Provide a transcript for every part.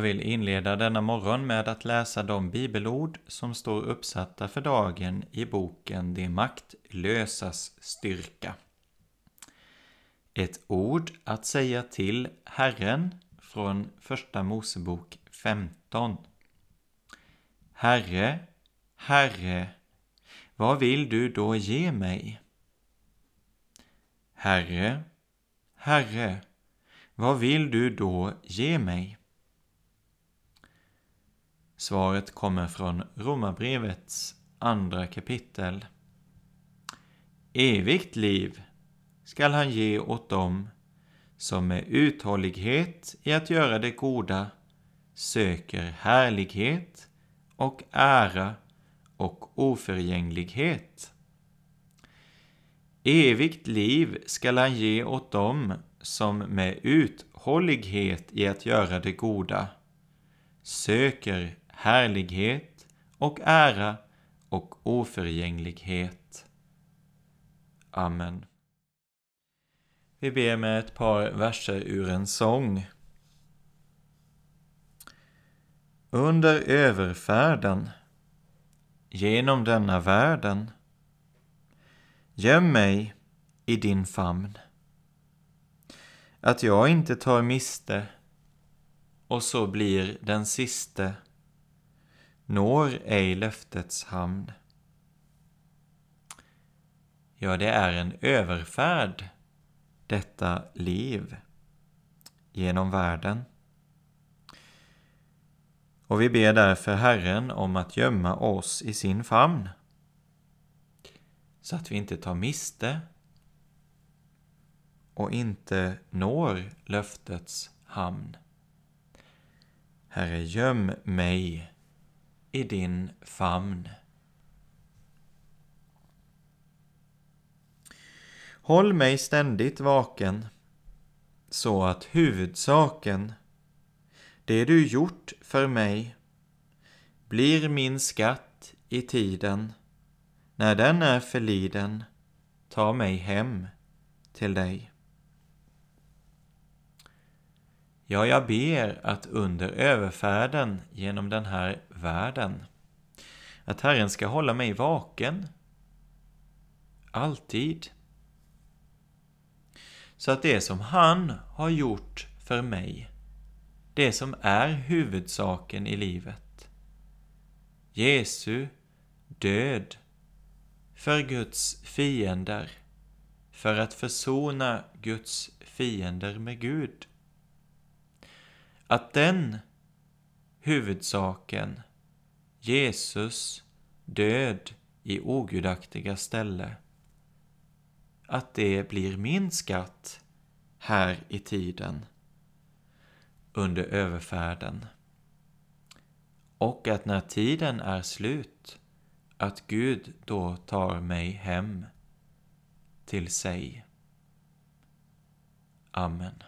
Jag vill inleda denna morgon med att läsa de bibelord som står uppsatta för dagen i boken De maktlösas styrka. Ett ord att säga till Herren från Första Mosebok 15. Herre, Herre, vad vill du då ge mig? Herre, Herre, vad vill du då ge mig? Svaret kommer från Romarbrevets andra kapitel. Evigt liv skall han ge åt dem som med uthållighet i att göra det goda söker härlighet och ära och oförgänglighet. Evigt liv skall han ge åt dem som med uthållighet i att göra det goda söker härlighet och ära och oförgänglighet. Amen. Vi ber med ett par verser ur en sång. Under överfärden genom denna världen Göm mig i din famn att jag inte tar miste och så blir den siste når ej löftets hamn. Ja, det är en överfärd, detta liv, genom världen. Och vi ber därför Herren om att gömma oss i sin famn, så att vi inte tar miste och inte når löftets hamn. Herre, göm mig i din famn. Håll mig ständigt vaken så att huvudsaken, det du gjort för mig, blir min skatt i tiden. När den är förliden, ta mig hem till dig. Ja, jag ber att under överfärden genom den här världen, att Herren ska hålla mig vaken, alltid. Så att det som han har gjort för mig, det som är huvudsaken i livet, Jesu död för Guds fiender, för att försona Guds fiender med Gud, att den huvudsaken, Jesus död i ogudaktiga ställe, att det blir min skatt här i tiden under överfärden. Och att när tiden är slut, att Gud då tar mig hem till sig. Amen.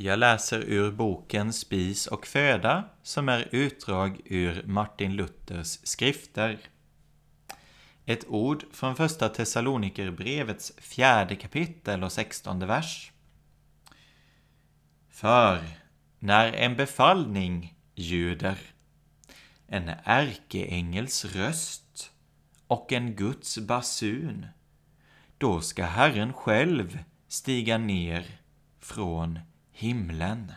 Jag läser ur boken Spis och föda som är utdrag ur Martin Luthers skrifter. Ett ord från första Thessalonikerbrevets fjärde kapitel och sextonde vers. För när en befallning ljuder, en ärkeängels röst och en Guds basun, då ska Herren själv stiga ner från himlen.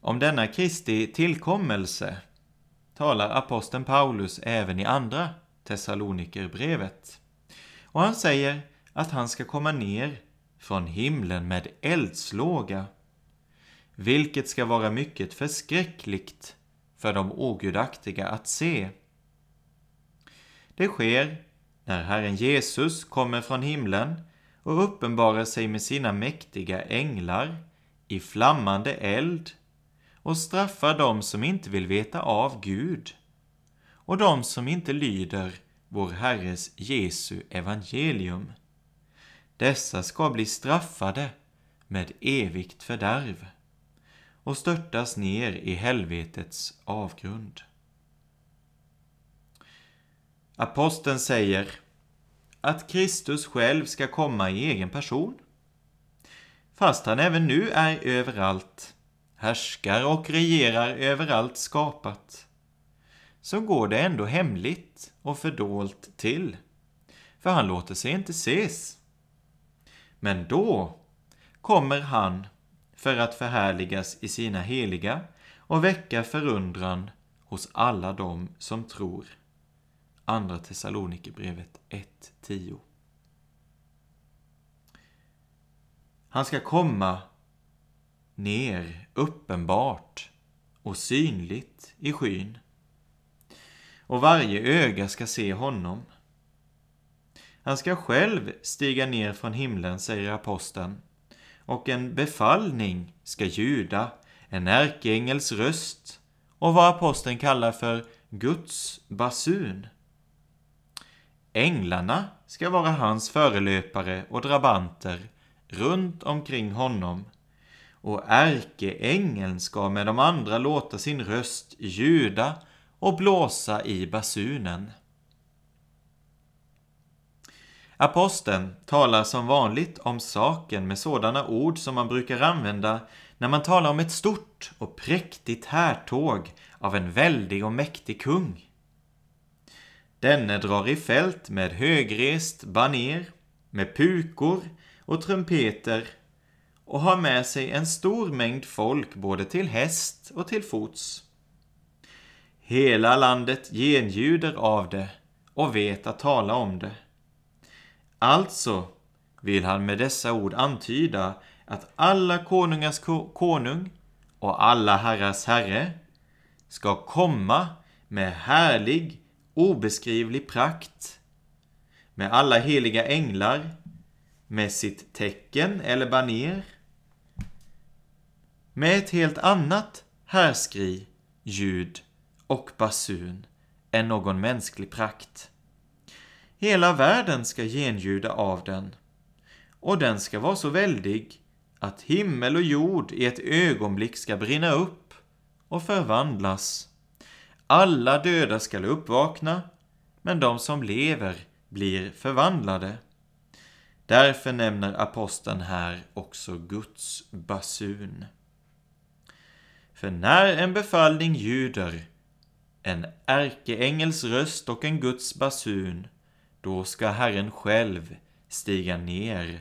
Om denna Kristi tillkommelse talar aposteln Paulus även i andra Thessalonikerbrevet. Och han säger att han ska komma ner från himlen med eldslåga, vilket ska vara mycket förskräckligt för de ogudaktiga att se. Det sker när Herren Jesus kommer från himlen och uppenbarar sig med sina mäktiga änglar i flammande eld och straffar dem som inte vill veta av Gud och dem som inte lyder vår Herres Jesu evangelium. Dessa ska bli straffade med evigt fördärv och störtas ner i helvetets avgrund. Aposteln säger att Kristus själv ska komma i egen person. Fast han även nu är överallt, härskar och regerar överallt skapat, så går det ändå hemligt och fördolt till, för han låter sig inte ses. Men då kommer han för att förhärligas i sina heliga och väcka förundran hos alla dem som tror. Andra Thessalonikerbrevet 1.10 Han ska komma ner uppenbart och synligt i skyn. Och varje öga ska se honom. Han ska själv stiga ner från himlen, säger aposteln, och en befallning ska ljuda, en ärkeängels röst och vad aposteln kallar för Guds basun. Änglarna ska vara hans förelöpare och drabanter runt omkring honom och ärkeängeln ska med de andra låta sin röst ljuda och blåsa i basunen. Aposteln talar som vanligt om saken med sådana ord som man brukar använda när man talar om ett stort och präktigt härtåg av en väldig och mäktig kung. Denne drar i fält med högrest baner, med pukor och trumpeter och har med sig en stor mängd folk både till häst och till fots. Hela landet genljuder av det och vet att tala om det. Alltså vill han med dessa ord antyda att alla konungars konung och alla herrars herre ska komma med härlig, obeskrivlig prakt, med alla heliga änglar, med sitt tecken eller baner, med ett helt annat härskri, ljud och basun än någon mänsklig prakt. Hela världen ska genljuda av den, och den ska vara så väldig att himmel och jord i ett ögonblick ska brinna upp och förvandlas. Alla döda skall uppvakna, men de som lever blir förvandlade. Därför nämner aposteln här också Guds basun. För när en befallning ljuder, en ärkeängels röst och en Guds basun, då ska Herren själv stiga ner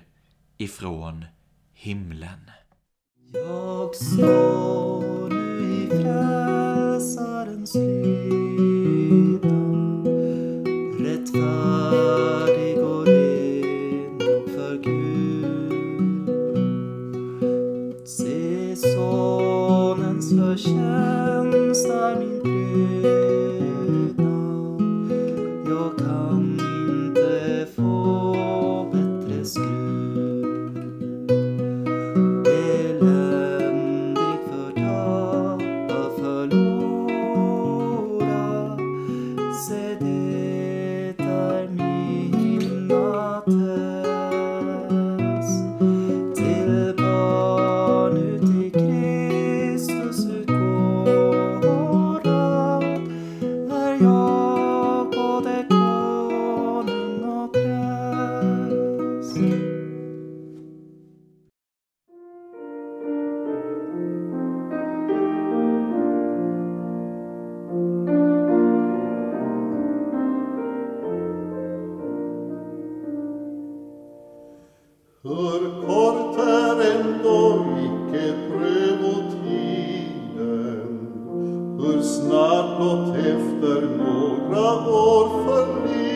ifrån himlen. Jag står sleep. Efter några år förlider.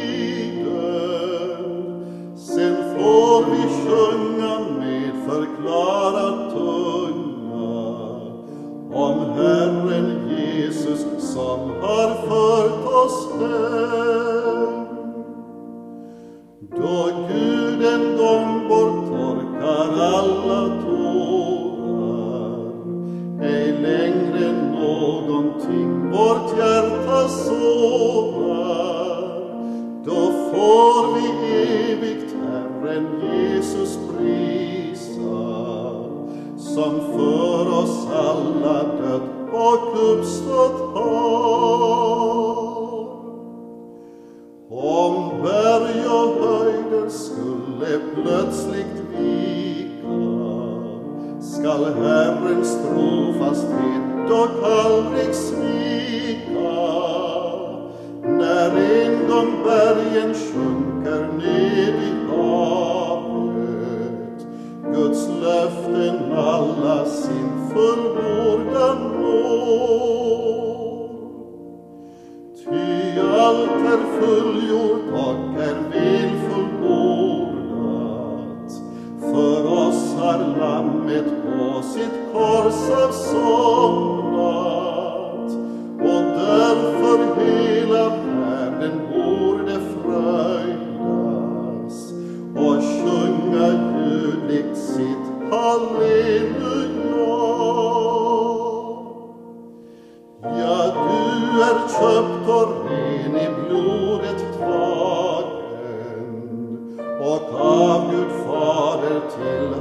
Schon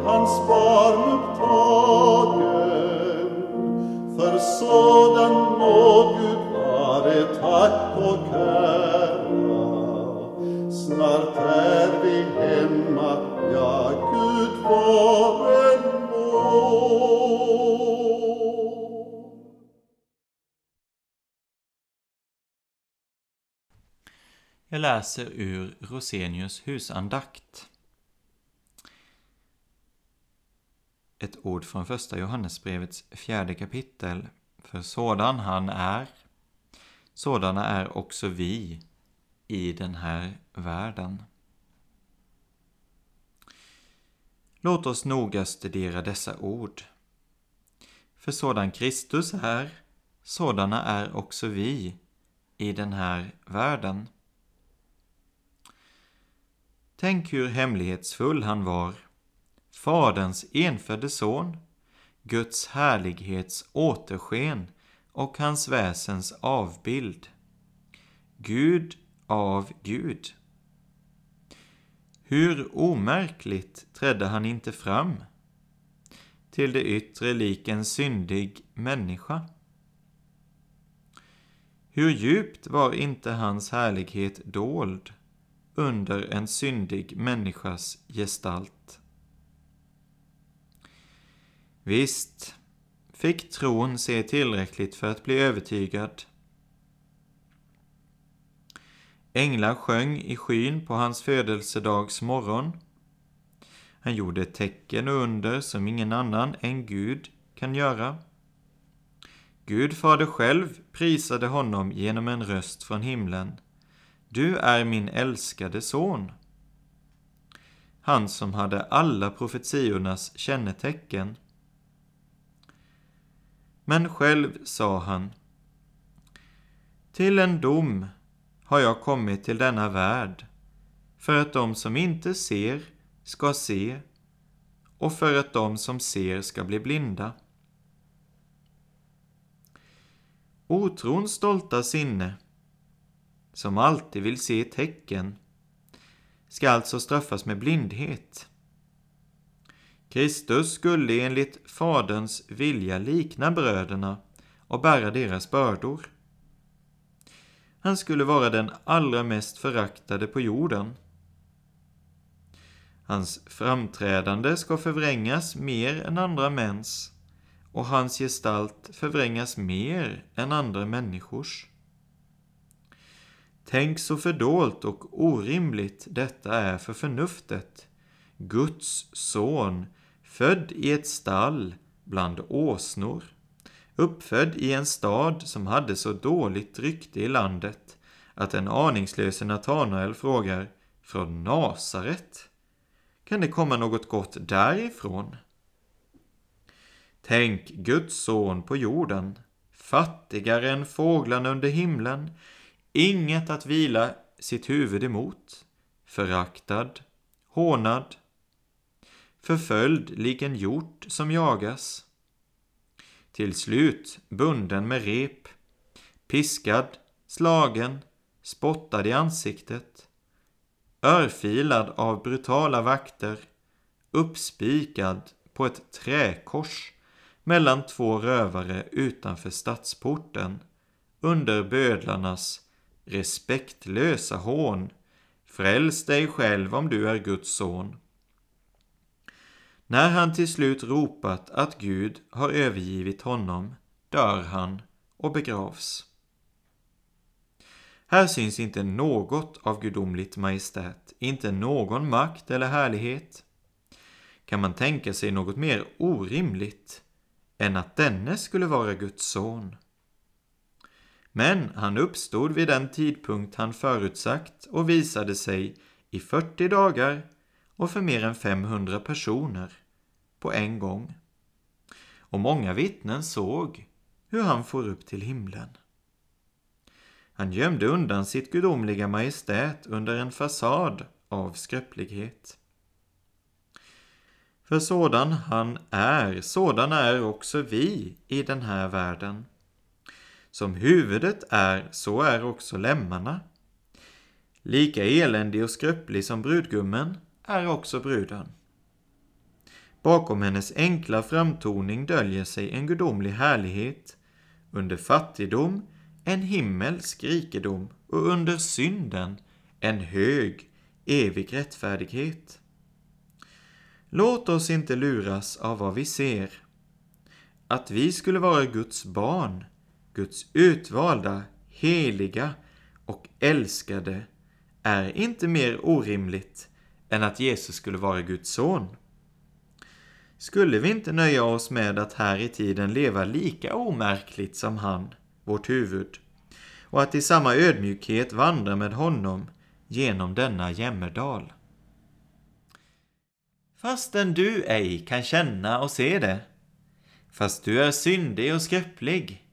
hans barn upptagen. För sådan må Gud vare tack och ära. Snart är vi hemma, ja, Gud vare må. Jag läser ur Rosenius husandakt. Ett ord från första Johannesbrevets fjärde kapitel. För sådan han är, sådana är också vi i den här världen. Låt oss noga studera dessa ord. För sådan Kristus är, sådana är också vi i den här världen. Tänk hur hemlighetsfull han var, Faderns enfödde son, Guds härlighets återsken och hans väsens avbild. Gud av Gud, Hur omärkligt trädde han inte fram till det yttre lik en syndig människa? Hur djupt var inte hans härlighet dold under en syndig människas gestalt? Visst fick tron se tillräckligt för att bli övertygad. Änglar sjöng i skyn på hans födelsedags morgon. Han gjorde tecken och under som ingen annan än Gud kan göra. Gud fader själv prisade honom genom en röst från himlen. Du är min älskade son. Han som hade alla profetiornas kännetecken. Men själv sa han Till en dom har jag kommit till denna värld för att de som inte ser ska se och för att de som ser ska bli blinda. Otrons stolta sinne, som alltid vill se tecken, ska alltså straffas med blindhet. Kristus skulle enligt Faderns vilja likna bröderna och bära deras bördor. Han skulle vara den allra mest föraktade på jorden. Hans framträdande ska förvrängas mer än andra mäns och hans gestalt förvrängas mer än andra människors. Tänk så fördolt och orimligt detta är för förnuftet. Guds son, född i ett stall bland åsnor, uppfödd i en stad som hade så dåligt rykte i landet att den aningslöse Natanael frågar från Nasaret? Kan det komma något gott därifrån? Tänk Guds son på jorden, fattigare än fåglarna under himlen, inget att vila sitt huvud emot, föraktad, hånad, förföljd lik en hjort som jagas. Till slut bunden med rep, piskad, slagen, spottad i ansiktet, örfilad av brutala vakter, uppspikad på ett träkors mellan två rövare utanför stadsporten under bödlarnas respektlösa hån. Fräls dig själv om du är Guds son. När han till slut ropat att Gud har övergivit honom dör han och begravs. Här syns inte något av gudomligt majestät, inte någon makt eller härlighet. Kan man tänka sig något mer orimligt än att denne skulle vara Guds son? Men han uppstod vid den tidpunkt han förutsagt och visade sig i 40 dagar och för mer än 500 personer på en gång. Och många vittnen såg hur han for upp till himlen. Han gömde undan sitt gudomliga majestät under en fasad av skröplighet. För sådan han är, sådan är också vi i den här världen. Som huvudet är, så är också lemmarna. Lika eländig och skröplig som brudgummen är också bruden. Bakom hennes enkla framtoning döljer sig en gudomlig härlighet. Under fattigdom en himmelsk rikedom och under synden en hög, evig rättfärdighet. Låt oss inte luras av vad vi ser. Att vi skulle vara Guds barn, Guds utvalda, heliga och älskade är inte mer orimligt än att Jesus skulle vara Guds son. Skulle vi inte nöja oss med att här i tiden leva lika omärkligt som han, vårt huvud, och att i samma ödmjukhet vandra med honom genom denna jämmerdal? Fastän du ej kan känna och se det, fast du är syndig och skröplig.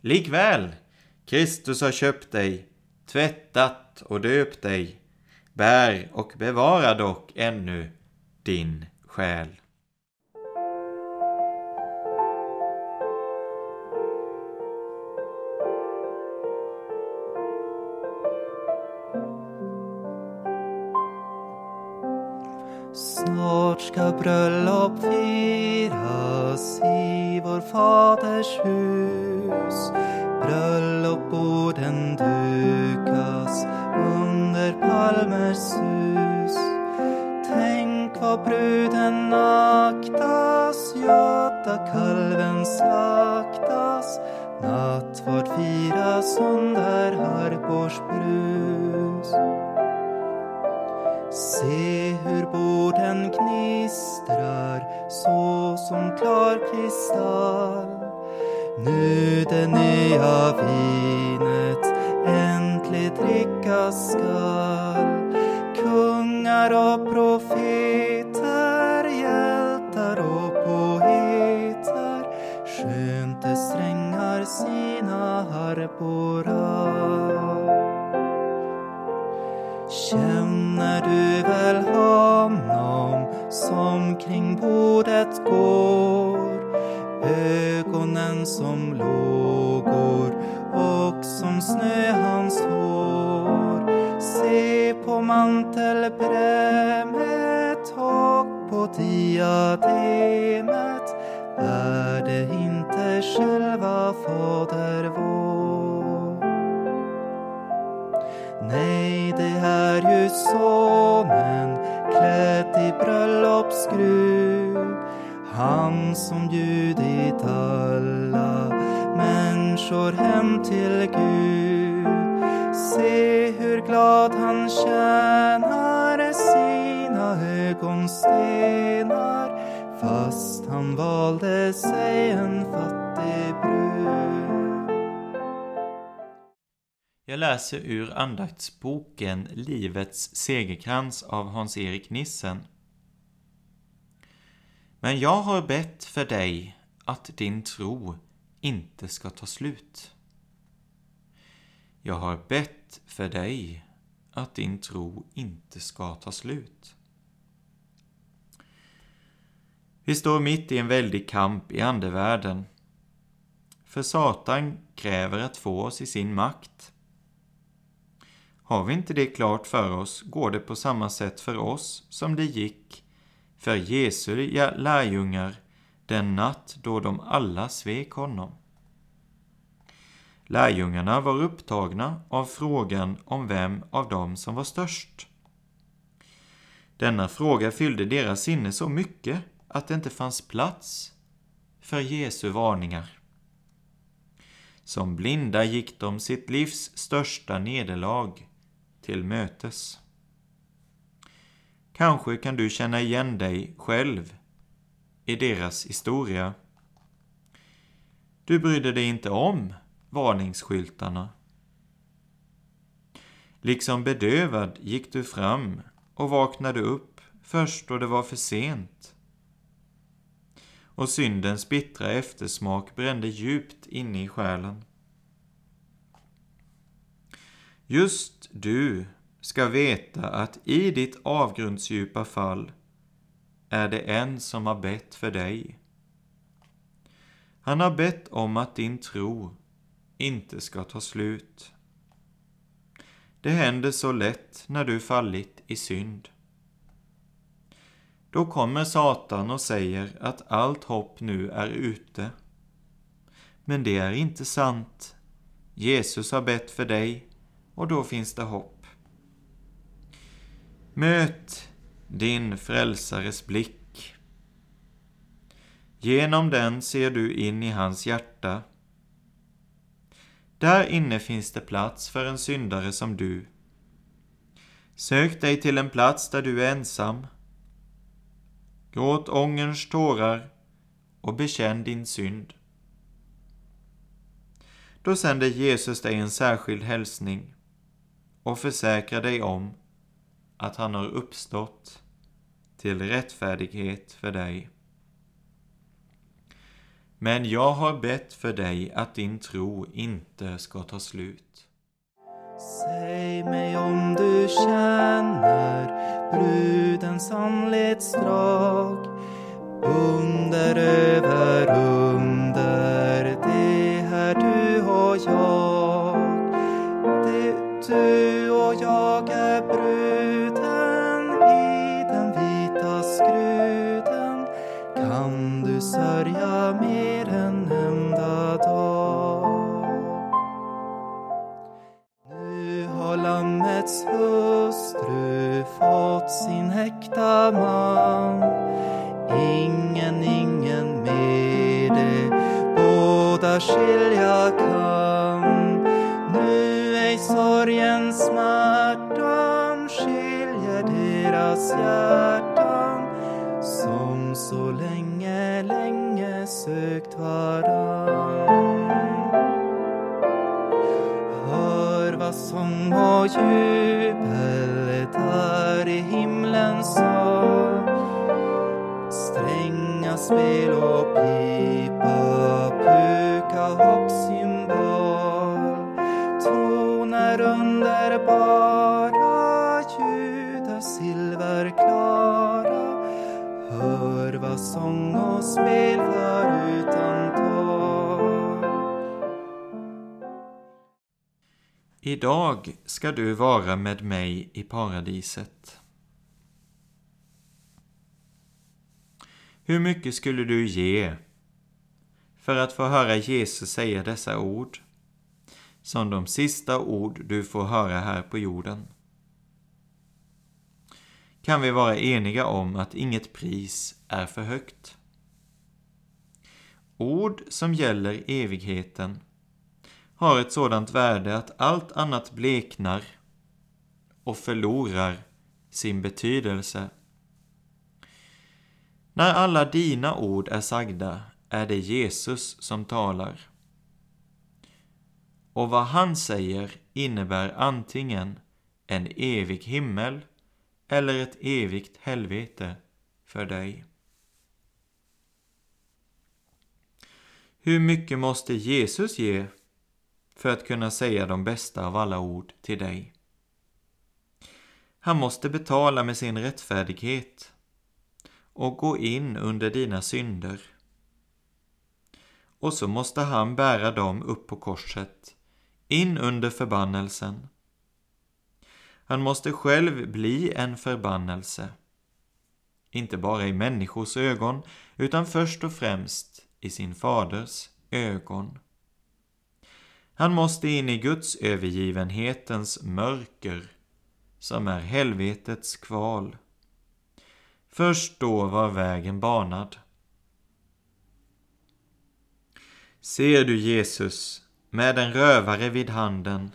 Likväl, Kristus har köpt dig, tvättat och döpt dig, bär och bevara dock ännu din själ. Snart ska bröllop firas i vår faders hus. Bröllopsborden dukas under palmers sus. Tänk vad bruden aktas, göta kalven slaktas. Nattvard firas under harpors brus. Se hur borden gnistrar så som klar kristall. Nu det nya vinet drickas skall. Kungar och profeter, hjältar och poeter skönte strängar sina harpor. Känner du väl honom som kring bordet går? Ögonen som lågor och som snö hans hår. Se på mantelbrämet och på diademet är det inte själva Fader vår? Nej, det är ju sonen klädd i bröllopsskrud. Han som bjudit alla människor hem till Gud. Se hur glad han tjänar sina ögonstenar fast han valde sig en fattig brud. Jag läser ur andaktsboken Livets segerkrans av Hans-Erik Nissen. Men jag har bett för dig att din tro inte ska ta slut. Jag har bett för dig att din tro inte ska ta slut. Vi står mitt i en väldig kamp i andevärlden. För Satan kräver att få oss i sin makt. Har vi inte det klart för oss går det på samma sätt för oss som det gick för Jesu lärjungar den natt då de alla svek honom. Lärjungarna var upptagna av frågan om vem av dem som var störst. Denna fråga fyllde deras sinne så mycket att det inte fanns plats för Jesu varningar. Som blinda gick de sitt livs största nederlag till mötes. Kanske kan du känna igen dig själv i deras historia. Du brydde dig inte om varningsskyltarna. Liksom bedövad gick du fram och vaknade upp först då det var för sent. Och syndens bittra eftersmak brände djupt inne i själen. Just du ska veta att i ditt avgrundsdjupa fall är det en som har bett för dig. Han har bett om att din tro inte ska ta slut. Det händer så lätt när du fallit i synd. Då kommer Satan och säger att allt hopp nu är ute. Men det är inte sant. Jesus har bett för dig och då finns det hopp. Möt din frälsares blick. Genom den ser du in i hans hjärta. Där inne finns det plats för en syndare som du. Sök dig till en plats där du är ensam. Gråt ångerns tårar och bekänn din synd. Då sänder Jesus dig en särskild hälsning och försäkrar dig om att han har uppstått till rättfärdighet för dig. Men jag har bett för dig att din tro inte ska ta slut. Säg mig om du känner brudens anletsdrag under över under det här du och jag det du kan du sörja mer än enda dag. Nu har Lammets hustru fått sin äkta man. Ingen, ingen mer det båda skilja kan. Nu ej sorgen, smärtan skiljer deras hjärta sökt varann. Hör vad sång och jubel där i himlens sal. Stränga spel och pipa, puka och cymbal. Toner underbara, ljud silverklara. Hör vad sång och spel förutan tal. Idag ska du vara med mig i paradiset. Hur mycket skulle du ge för att få höra Jesus säga dessa ord som de sista ord du får höra här på jorden? Kan vi vara eniga om att inget pris är för högt? Ord som gäller evigheten har ett sådant värde att allt annat bleknar och förlorar sin betydelse. När alla dina ord är sagda är det Jesus som talar. Och vad han säger innebär antingen en evig himmel eller ett evigt helvete för dig. Hur mycket måste Jesus ge för att kunna säga de bästa av alla ord till dig? Han måste betala med sin rättfärdighet och gå in under dina synder. Och så måste han bära dem upp på korset, in under förbannelsen. Han måste själv bli en förbannelse. Inte bara i människors ögon, utan först och främst i sin faders ögon. Han måste in i Guds övergivenhetens mörker, som är helvetets kval. Först då var vägen banad. Ser du Jesus med en rövare vid handen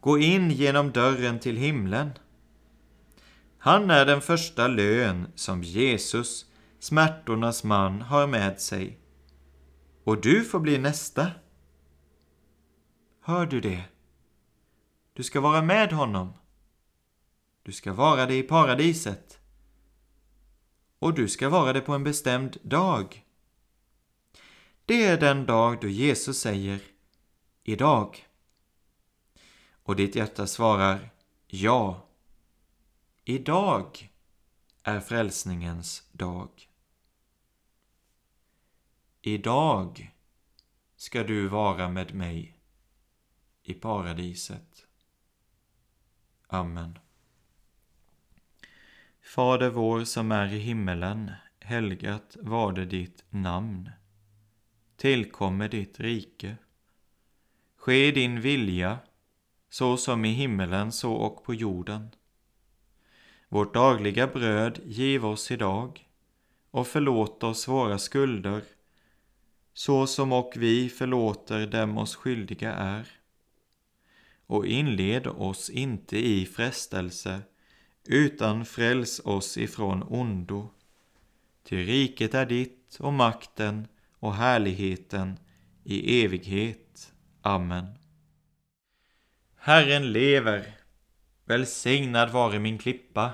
gå in genom dörren till himlen? Han är den första lön som Jesus, smärtornas man, har med sig. Och du får bli nästa. Hör du det? Du ska vara med honom. Du ska vara det i paradiset. Och du ska vara det på en bestämd dag. Det är den dag då Jesus säger idag. Och ditt hjärta svarar ja. Idag är frälsningens dag. Idag ska du vara med mig i paradiset. Amen. Fader vår som är i himmelen. Helgat varde ditt namn. Tillkommer ditt rike. Ske din vilja, så som i himmelen så och på jorden. Vårt dagliga bröd giv oss idag och förlåt oss våra skulder, så som och vi förlåter dem oss skyldiga är. Och inled oss inte i frestelse, utan fräls oss ifrån ondo. Ty riket är ditt och makten och härligheten i evighet. Amen. Herren lever. Välsignad vare min klippa.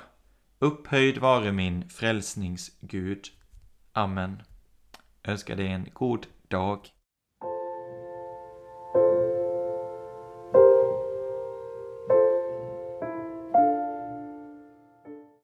Upphöjd vare min frälsningsgud. Amen. Jag önskar dig en god dag.